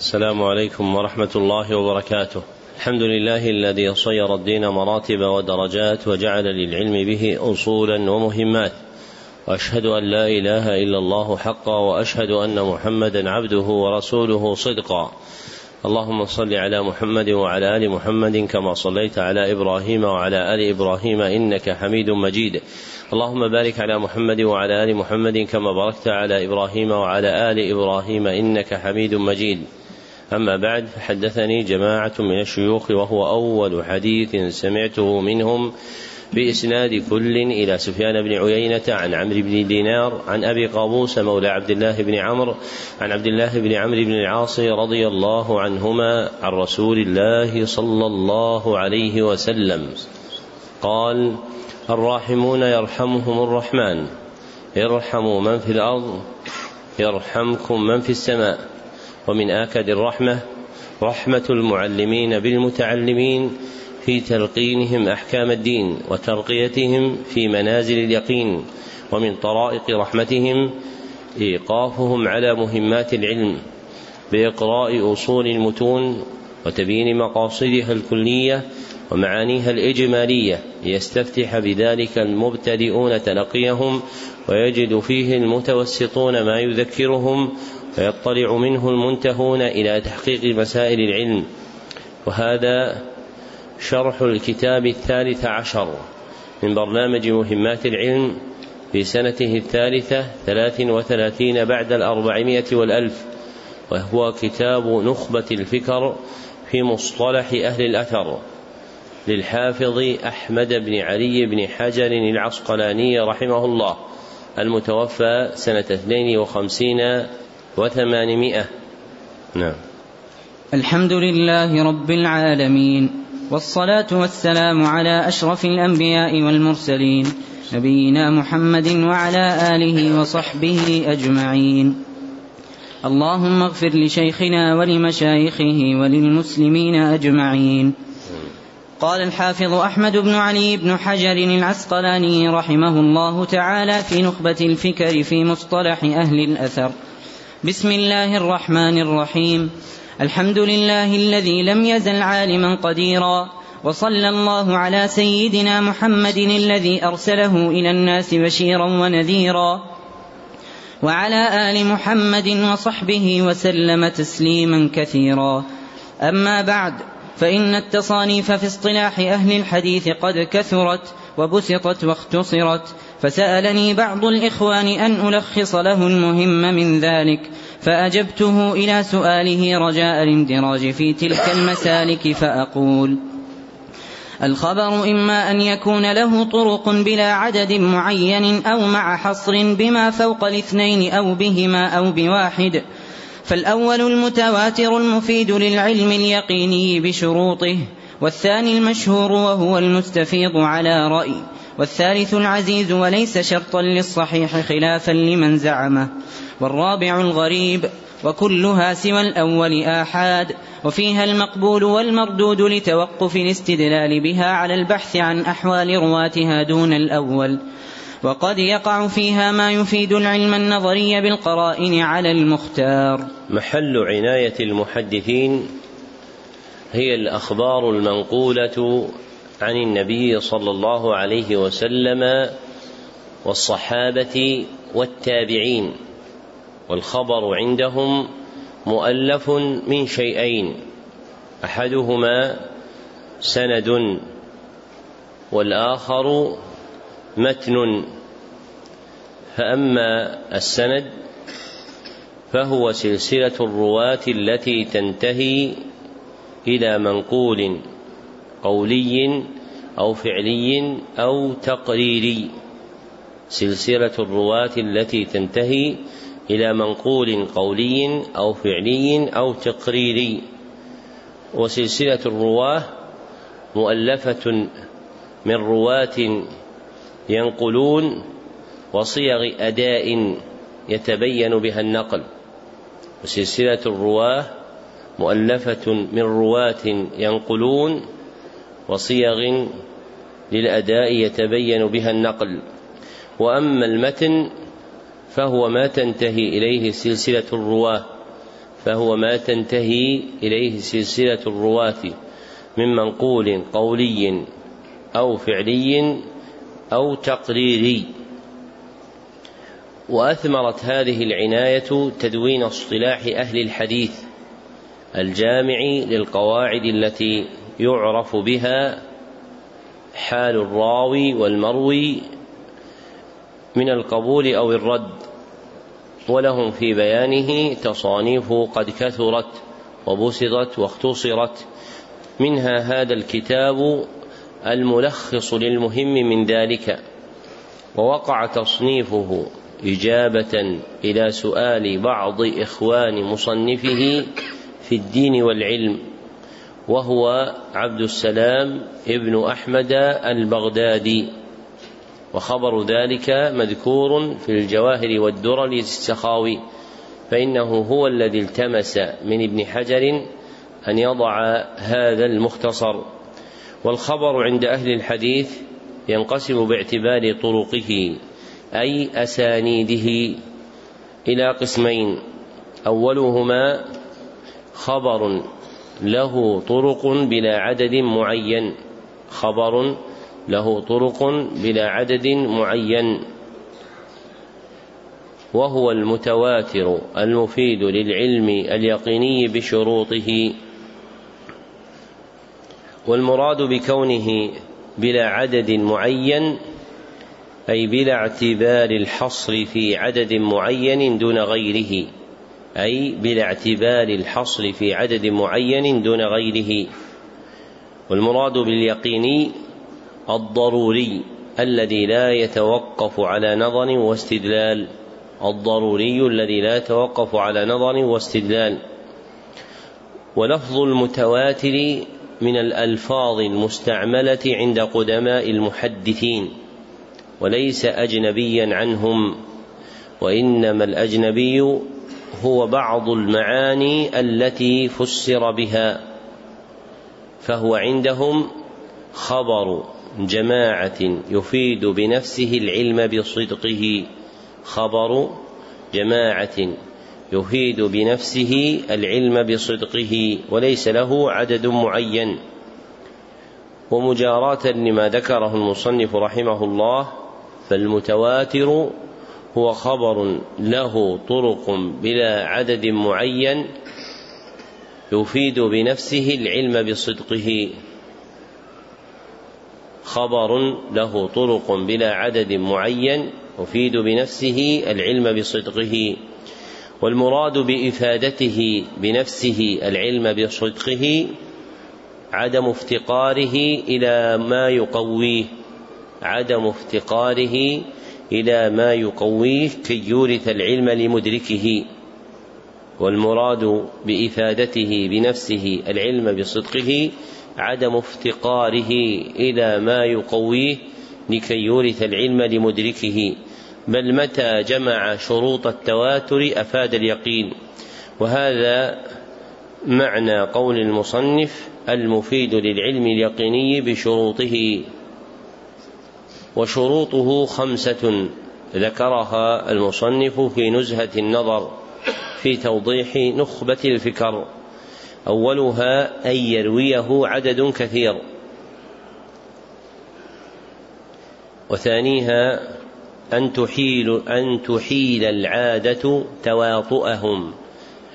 السلام عليكم ورحمة الله وبركاته. الحمد لله الذي صير الدين مراتب ودرجات وجعل للعلم به أصولا ومهمات. وأشهد أن لا إله إلا الله حقا وأشهد أن محمدا عبده ورسوله صدقا. اللهم صل على محمد وعلى آل محمد كما صليت على إبراهيم وعلى آل إبراهيم إنك حميد مجيد اللهم بارك على محمد وعلى آل محمد كما باركت على إبراهيم وعلى آل إبراهيم إنك حميد مجيد أما بعد فحدثني جماعة من الشيوخ وهو أول حديث سمعته منهم بإسناد كل إلى سفيان بن عيينة عن عمرو بن دينار عن أبي قابوس مولى عبد الله بن عمرو عن عبد الله بن عمرو بن العاص رضي الله عنهما عن رسول الله صلى الله عليه وسلم. قال الراحمون يرحمهم الرحمن ارحموا من في الأرض يرحمكم من في السماء. ومن آكد الرحمة رحمة المعلمين بالمتعلمين في تلقينهم أحكام الدين وترقيتهم في منازل اليقين ومن طرائق رحمتهم إيقافهم على مهمات العلم بإقراء أصول المتون وتبيين مقاصدها الكلية ومعانيها الإجمالية ليستفتح بذلك المبتدئون تلقيهم ويجد فيه المتوسطون ما يذكرهم ويطلع منه المنتهون إلى تحقيق مسائل العلم. وهذا شرح الكتاب الثالث عشر من برنامج مهمات العلم في سنته الثالثة ثلاث وثلاثين بعد الأربعمائة والألف. وهو كتاب نخبة الفكر في مصطلح أهل الأثر للحافظ أحمد بن علي بن حجر العسقلاني رحمه الله المتوفى سنة اثنين وخمسين وثمانمائة. نعم. الحمد لله رب العالمين والصلاة والسلام على أشرف الأنبياء والمرسلين نبينا محمد وعلى آله وصحبه أجمعين. اللهم اغفر لشيخنا ولمشايخه وللمسلمين أجمعين. قال الحافظ أحمد بن علي بن حجر العسقلاني رحمه الله تعالى في نخبة الفكر في مصطلح أهل الأثر. بسم الله الرحمن الرحيم. الحمد لله الذي لم يزل عالما قديرا وصلى الله على سيدنا محمد الذي أرسله إلى الناس بشيرا ونذيرا وعلى آل محمد وصحبه وسلم تسليما كثيرا. أما بعد فإن التصانيف في اصطلاح أهل الحديث قد كثرت وبسطت واختصرت فسألني بعض الإخوان أن ألخص له المهم من ذلك فأجبته إلى سؤاله رجاء الاندراج في تلك المسالك فأقول الخبر إما أن يكون له طرق بلا عدد معين أو مع حصر بما فوق الاثنين أو بهما أو بواحد فالأول المتواتر المفيد للعلم اليقيني بشروطه والثاني المشهور وهو المستفيض على رأي. والثالث العزيز وليس شرطا للصحيح خلافا لمن زعمه والرابع الغريب وكلها سوى الأول آحاد وفيها المقبول والمردود لتوقف الاستدلال بها على البحث عن أحوال رواتها دون الأول. وقد يقع فيها ما يفيد العلم النظري بالقرائن على المختار. محل عناية المحدثين هي الأخبار المنقولة عن النبي صلى الله عليه وسلم والصحابة والتابعين والخبر عندهم مؤلف من شيئين أحدهما سند والآخر متن. فأما السند فهو سلسلة الرواة التي تنتهي إلى منقول. قولي أو فعلي أو تقريري. سلسلة الرواة التي تنتهي إلى منقول قولي أو فعلي أو تقريري. وسلسلة الرواة مؤلفة من رواة ينقلون وصيغ أداء يتبين بها النقل. وسلسلة الرواة مؤلفة من رواة ينقلون وصيغ للأداء يتبين بها النقل. وأما المتن فهو ما تنتهي إليه سلسلة الرواة فهو ما تنتهي إليه سلسلة الرواة من منقول قولي أو فعلي أو تقريري. وأثمرت هذه العناية تدوين اصطلاح أهل الحديث الجامع للقواعد التي يعرف بها حال الراوي والمروي من القبول أو الرد ولهم في بيانه تصانيف قد كثرت وبسطت واختصرت. منها هذا الكتاب الملخص للمهم من ذلك ووقع تصنيفه إجابة إلى سؤال بعض إخوان مصنفه في الدين والعلم. وهو عبد السلام ابن أحمد البغدادي. وخبر ذلك مذكور في الجواهر والدرر للسخاوي فإنه هو الذي التمس من ابن حجر أن يضع هذا المختصر. والخبر عند أهل الحديث ينقسم باعتبار طرقه أي أسانيده إلى قسمين. أولهما خبر له طرق بلا عدد معين. خبر له طرق بلا عدد معين. وهو المتواتر المفيد للعلم اليقيني بشروطه. والمراد بكونه بلا عدد معين أي بلا اعتبار الحصر في عدد معين دون غيره. أي بلا اعتبار الحصر في عدد معين دون غيره. والمراد باليقيني الضروري الذي لا يتوقف على نظر واستدلال. الضروري الذي لا يتوقف على نظر واستدلال. ولفظ المتواتر من الألفاظ المستعملة عند قدماء المحدثين وليس اجنبيا عنهم وإنما الأجنبي هو بعض المعاني التي فسر بها فهو عندهم خبر جماعة يفيد بنفسه العلم بصدقه خبر جماعة يفيد بنفسه العلم بصدقه وليس له عدد معين. ومجاراة لما ذكره المصنف رحمه الله فالمتواتر هو خبر له طرق بلا عدد معين يفيد بنفسه العلم بصدقه. خبر له طرق بلا عدد معين يفيد بنفسه العلم بصدقه والمراد بإفادته بنفسه العلم بصدقه عدم افتقاره إلى ما يقويه عدم افتقاره إلى ما يقويه كي يورث العلم لمدركه والمراد بإفادته بنفسه العلم بصدقه عدم افتقاره إلى ما يقويه لكي يورث العلم لمدركه. بل متى جمع شروط التواتر أفاد اليقين. وهذا معنى قول المصنف المفيد للعلم اليقيني بشروطه. وشروطه خمسة ذكرها المصنف في نزهة النظر في توضيح نخبة الفكر. أولها أن يرويه عدد كثير. وثانيها أن تحيل أن تحيل العادة تواطؤهم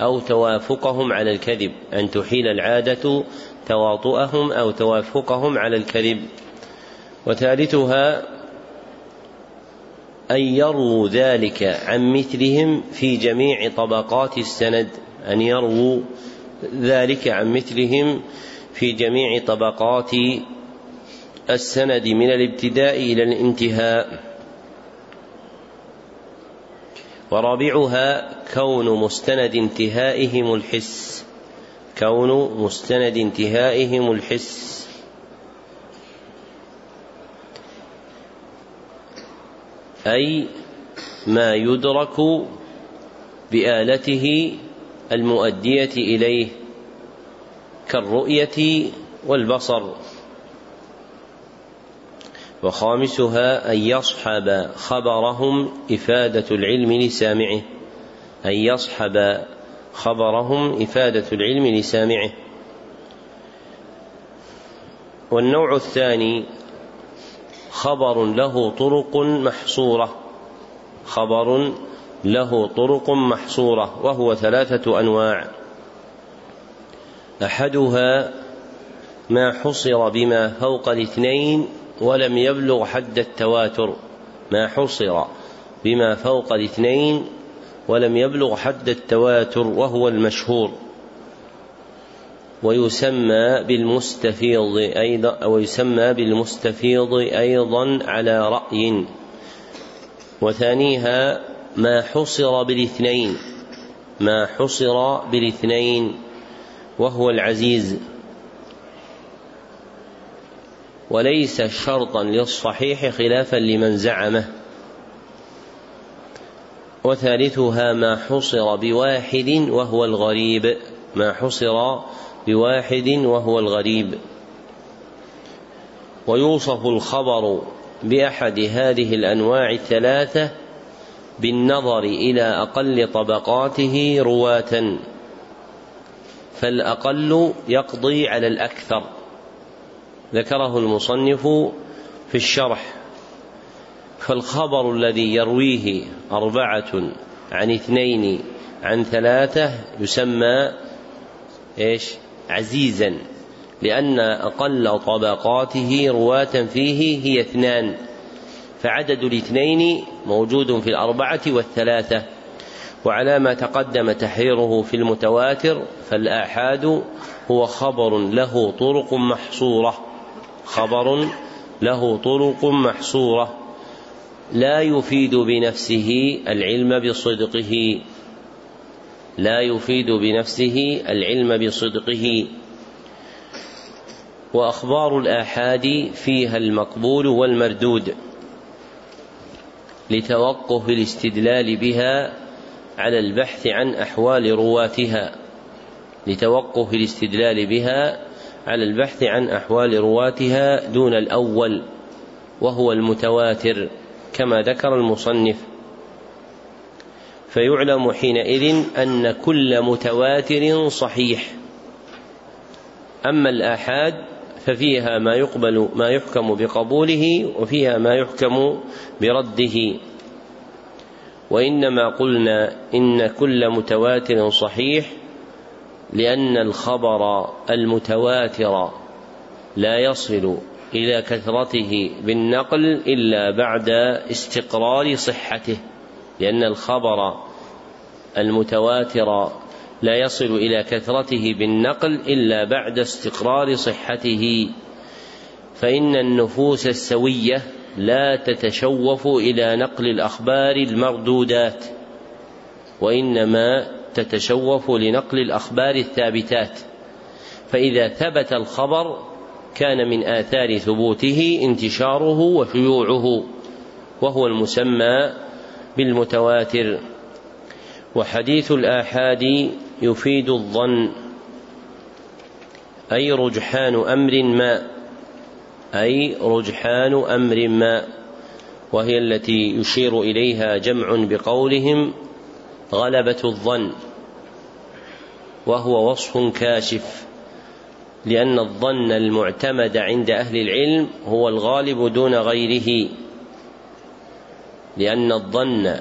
أو توافقهم على الكذب. أن تحيل العادة تواطؤهم أو توافقهم على الكذب. وثالثها أن يرووا ذلك عن مثلهم في جميع طبقات السند. أن يرووا ذلك عن مثلهم في جميع طبقات السند من الابتداء إلى الانتهاء. ورابعها كون مستند انتهائهم الحس. كون مستند انتهائهم الحس. أي ما يدرك بآلته المؤدية إليه كالرؤية والبصر. وخامسها أن يصحب خبرهم إفادة العلم لسامعه. أن يصحب خبرهم إفادة العلم لسامعه. والنوع الثاني خبر له طرق محصورة. خبر له طرق محصورة وهو ثلاثة أنواع. أحدها ما حصر بما فوق الاثنين ولم يبلغ حد التواتر. ما حصر بما فوق الاثنين ولم يبلغ حد التواتر وهو المشهور. ويسمى بالمستفيض أيضا ويسمى بالمستفيض أيضا على رأي. وثانيها ما حصر بالاثنين. ما حصر بالاثنين وهو العزيز. وليس شرطا للصحيح خلافا لمن زعمه. وثالثها ما حصر بواحد وهو الغريب. ما حصر بواحد وهو الغريب. ويوصف الخبر بأحد هذه الأنواع الثلاثة بالنظر إلى أقل طبقاته رواة. فالأقل يقضي على الأكثر. ذكره المصنف في الشرح. فالخبر الذي يرويه أربعة عن اثنين عن ثلاثة يسمى إيش؟ عزيزا لأن أقل طبقاته رواة فيه هي اثنان فعدد الاثنين موجود في الأربعة والثلاثة وعلى ما تقدم تحريره في المتواتر فالآحاد هو خبر له طرق محصورة خبر له طرق محصورة لا يفيد بنفسه العلم بصدقه. لا يفيد بنفسه العلم بصدقه. وأخبار الآحاد فيها المقبول والمردود لتوقف الاستدلال بها على البحث عن أحوال رواتها. لتوقف الاستدلال بها على البحث عن أحوال رواتها دون الأول وهو المتواتر كما ذكر المصنف. فيعلم حينئذ أن كل متواتر صحيح. أما الآحاد ففيها ما يقبل ما يحكم بقبوله وفيها ما يحكم برده. وإنما قلنا إن كل متواتر صحيح لأن الخبر المتواتر لا يصل إلى كثرته بالنقل إلا بعد استقرار صحته. لأن الخبر المتواتر لا يصل إلى كثرته بالنقل إلا بعد استقرار صحته فإن النفوس السوية لا تتشوف إلى نقل الأخبار المردودات وإنما تتشوف لنقل الأخبار الثابتات. فإذا ثبت الخبر كان من آثار ثبوته انتشاره وشيوعه وهو المسمى بالمتواتر. وحديث الآحاد يفيد الظن أي رجحان أمر ما أي رجحان أمر ما وهي التي يشير إليها جمع بقولهم غلبة الظن وهو وصف كاشف لأن الظن المعتمد عند أهل العلم هو الغالب دون غيره. لأن الظن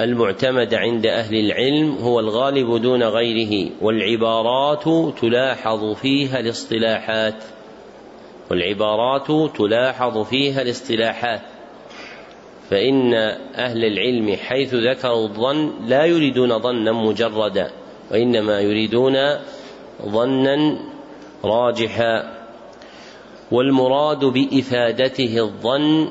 المعتمد عند أهل العلم هو الغالب دون غيره والعبارات تلاحظ فيها الاصطلاحات. والعبارات تلاحظ فيها الاصطلاحات. فإن أهل العلم حيث ذكروا الظن لا يريدون ظنا مجردا وإنما يريدون ظنا راجحا. والمراد بإفادته الظن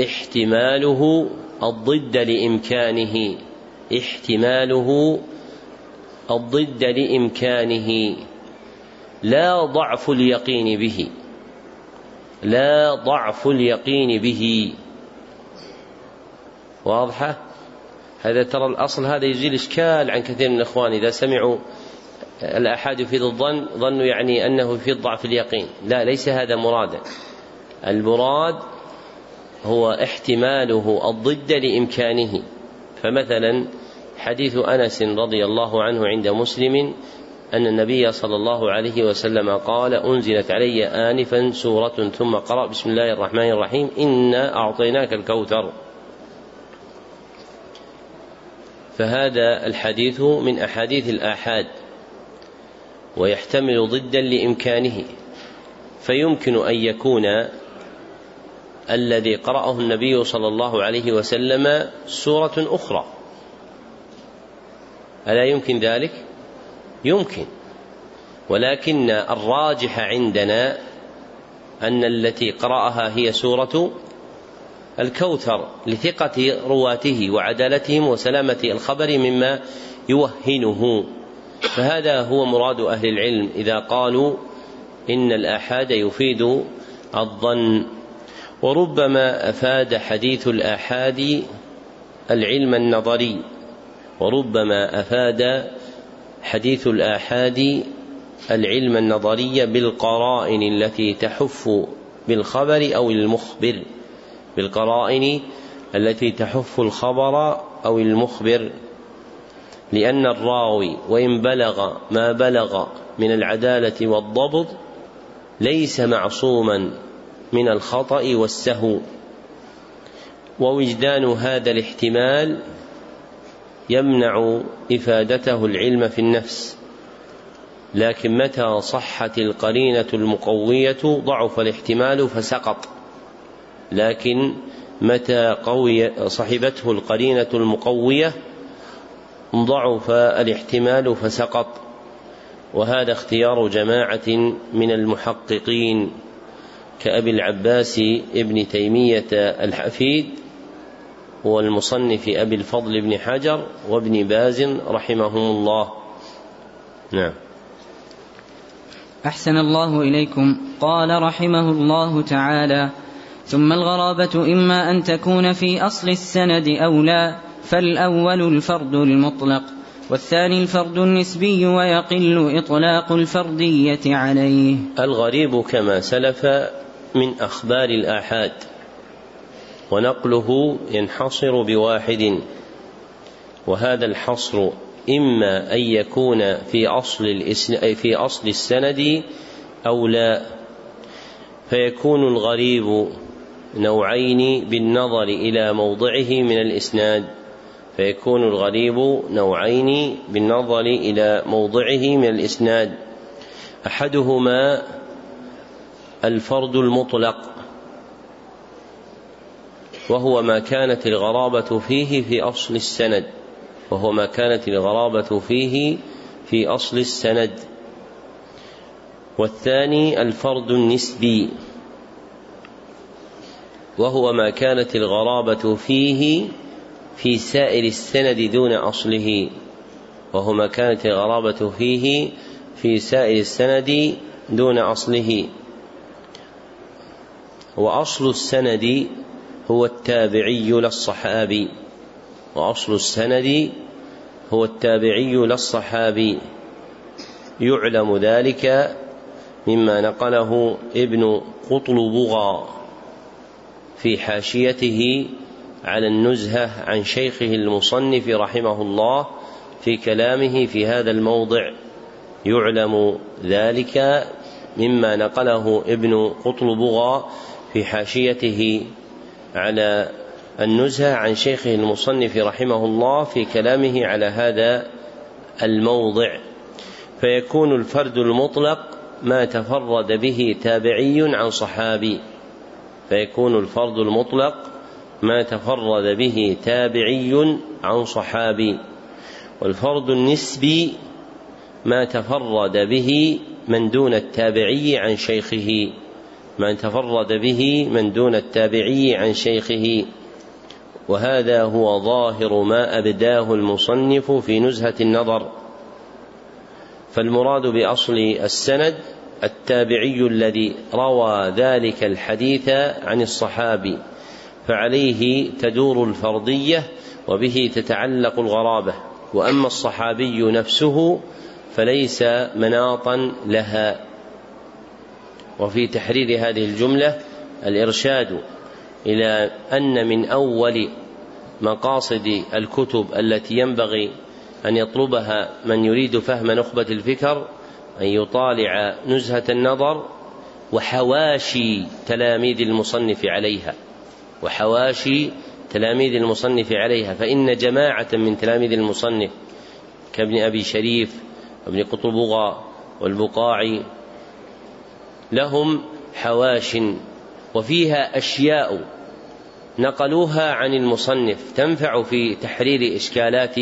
احتماله الضد لإمكانه احتماله الضد لإمكانه لا ضعف اليقين به لا ضعف اليقين به. واضحة؟ هذا ترى الأصل هذا يزيل إشكال عن كثير من الإخوان. إذا سمعوا الآحاد يفيد الظن ظنوا يعني أنه يفيد ضعف اليقين. لا ليس هذا مرادا. المراد هو احتماله الضد لإمكانه. فمثلا حديث أنس رضي الله عنه عند مسلم أن النبي صلى الله عليه وسلم قال أنزلت علي انفا سورة ثم قرأ. بسم الله الرحمن الرحيم. إنا أعطيناك الكوثر. فهذا الحديث من أحاديث الآحاد ويحتمل ضدا لإمكانه. فيمكن أن يكون الذي قرأه النبي صلى الله عليه وسلم سورة أخرى. ألا يمكن ذلك؟ يمكن. ولكن الراجح عندنا أن التي قرأها هي سورة الكوثر لثقة رواته وعدالتهم وسلامة الخبر مما يوهنه. فهذا هو مراد أهل العلم إذا قالوا إن الآحاد يفيد الظن. وربما أفاد حديث الآحاد العلم النظري وربما أفاد حديث الآحاد العلم النظري بالقرائن التي تحف بالخبر أو المخبر بالقرائن التي تحف الخبر أو المخبر. لأن الراوي وإن بلغ ما بلغ من العدالة والضبط ليس معصوما من الخطأ والسهو. ووجدان هذا الاحتمال يمنع إفادته العلم في النفس. لكن متى صحت القرينة المقوية ضعف الاحتمال فسقط. لكن متى قوي صحبته القرينة المقوية ضعف الاحتمال فسقط. وهذا اختيار جماعة من المحققين. كأبي العباس ابن تيمية الحفيد والمصنف أبي الفضل بن حجر وابن باز رحمهم الله. نعم. أحسن الله إليكم. قال رحمه الله تعالى ثم الغرابة إما أن تكون في أصل السند أو لا فالأول الفرد المطلق. والثاني الفرد النسبي ويقل إطلاق الفردية عليه الغريب كما سلف من أخبار الآحاد ونقله ينحصر بواحد وهذا الحصر إما أن يكون في أصل. في أصل السند أو لا فيكون الغريب نوعين بالنظر إلى موضعه من الإسناد فيكون الغريب نوعين بالنظر إلى موضعه من الإسناد. أحدهما الفرد المطلق وهو ما كانت الغرابة فيه في أصل السند وهو ما كانت الغرابة فيه في أصل السند. والثاني الفرد النسبي وهو ما كانت الغرابة فيه في سائر السند دون أصله وهو ما كانت الغرابة فيه في سائر السند دون أصله. وأصل السند هو التابعي للصحابي. وأصل السند هو التابعي للصحابي. يعلم ذلك مما نقله ابن قطلبغا في حاشيته على النزهة عن شيخه المصنف رحمه الله في كلامه في هذا الموضع. يعلم ذلك مما نقله ابن قطلبغا في حاشيته على النزهة عن شيخه المصنف رحمه الله في كلامه على هذا الموضع. فيكون الفرد المطلق ما تفرد به تابعي عن صحابي. فيكون الفرد المطلق ما تفرد به تابعي عن صحابي والفرد النسبي ما تفرد به من دون التابعي عن شيخه من تفرد به من دون التابعي عن شيخه. وهذا هو ظاهر ما أبداه المصنف في نزهة النظر. فالمراد بأصل السند التابعي الذي روى ذلك الحديث عن الصحابي. فعليه تدور الفرضية وبه تتعلق الغرابة. وأما الصحابي نفسه فليس مناطا لها. وفي تحرير هذه الجملة الإرشاد إلى أن من أول مقاصد الكتب التي ينبغي أن يطلبها من يريد فهم نخبة الفكر أن يطالع نزهة النظر وحواشي تلاميذ المصنف عليها. وحواشي تلاميذ المصنف عليها فإن جماعة من تلاميذ المصنف كابن أبي شريف وابن قطبغة والبقاعي لهم حواش وفيها أشياء نقلوها عن المصنف تنفع في تحرير إشكالات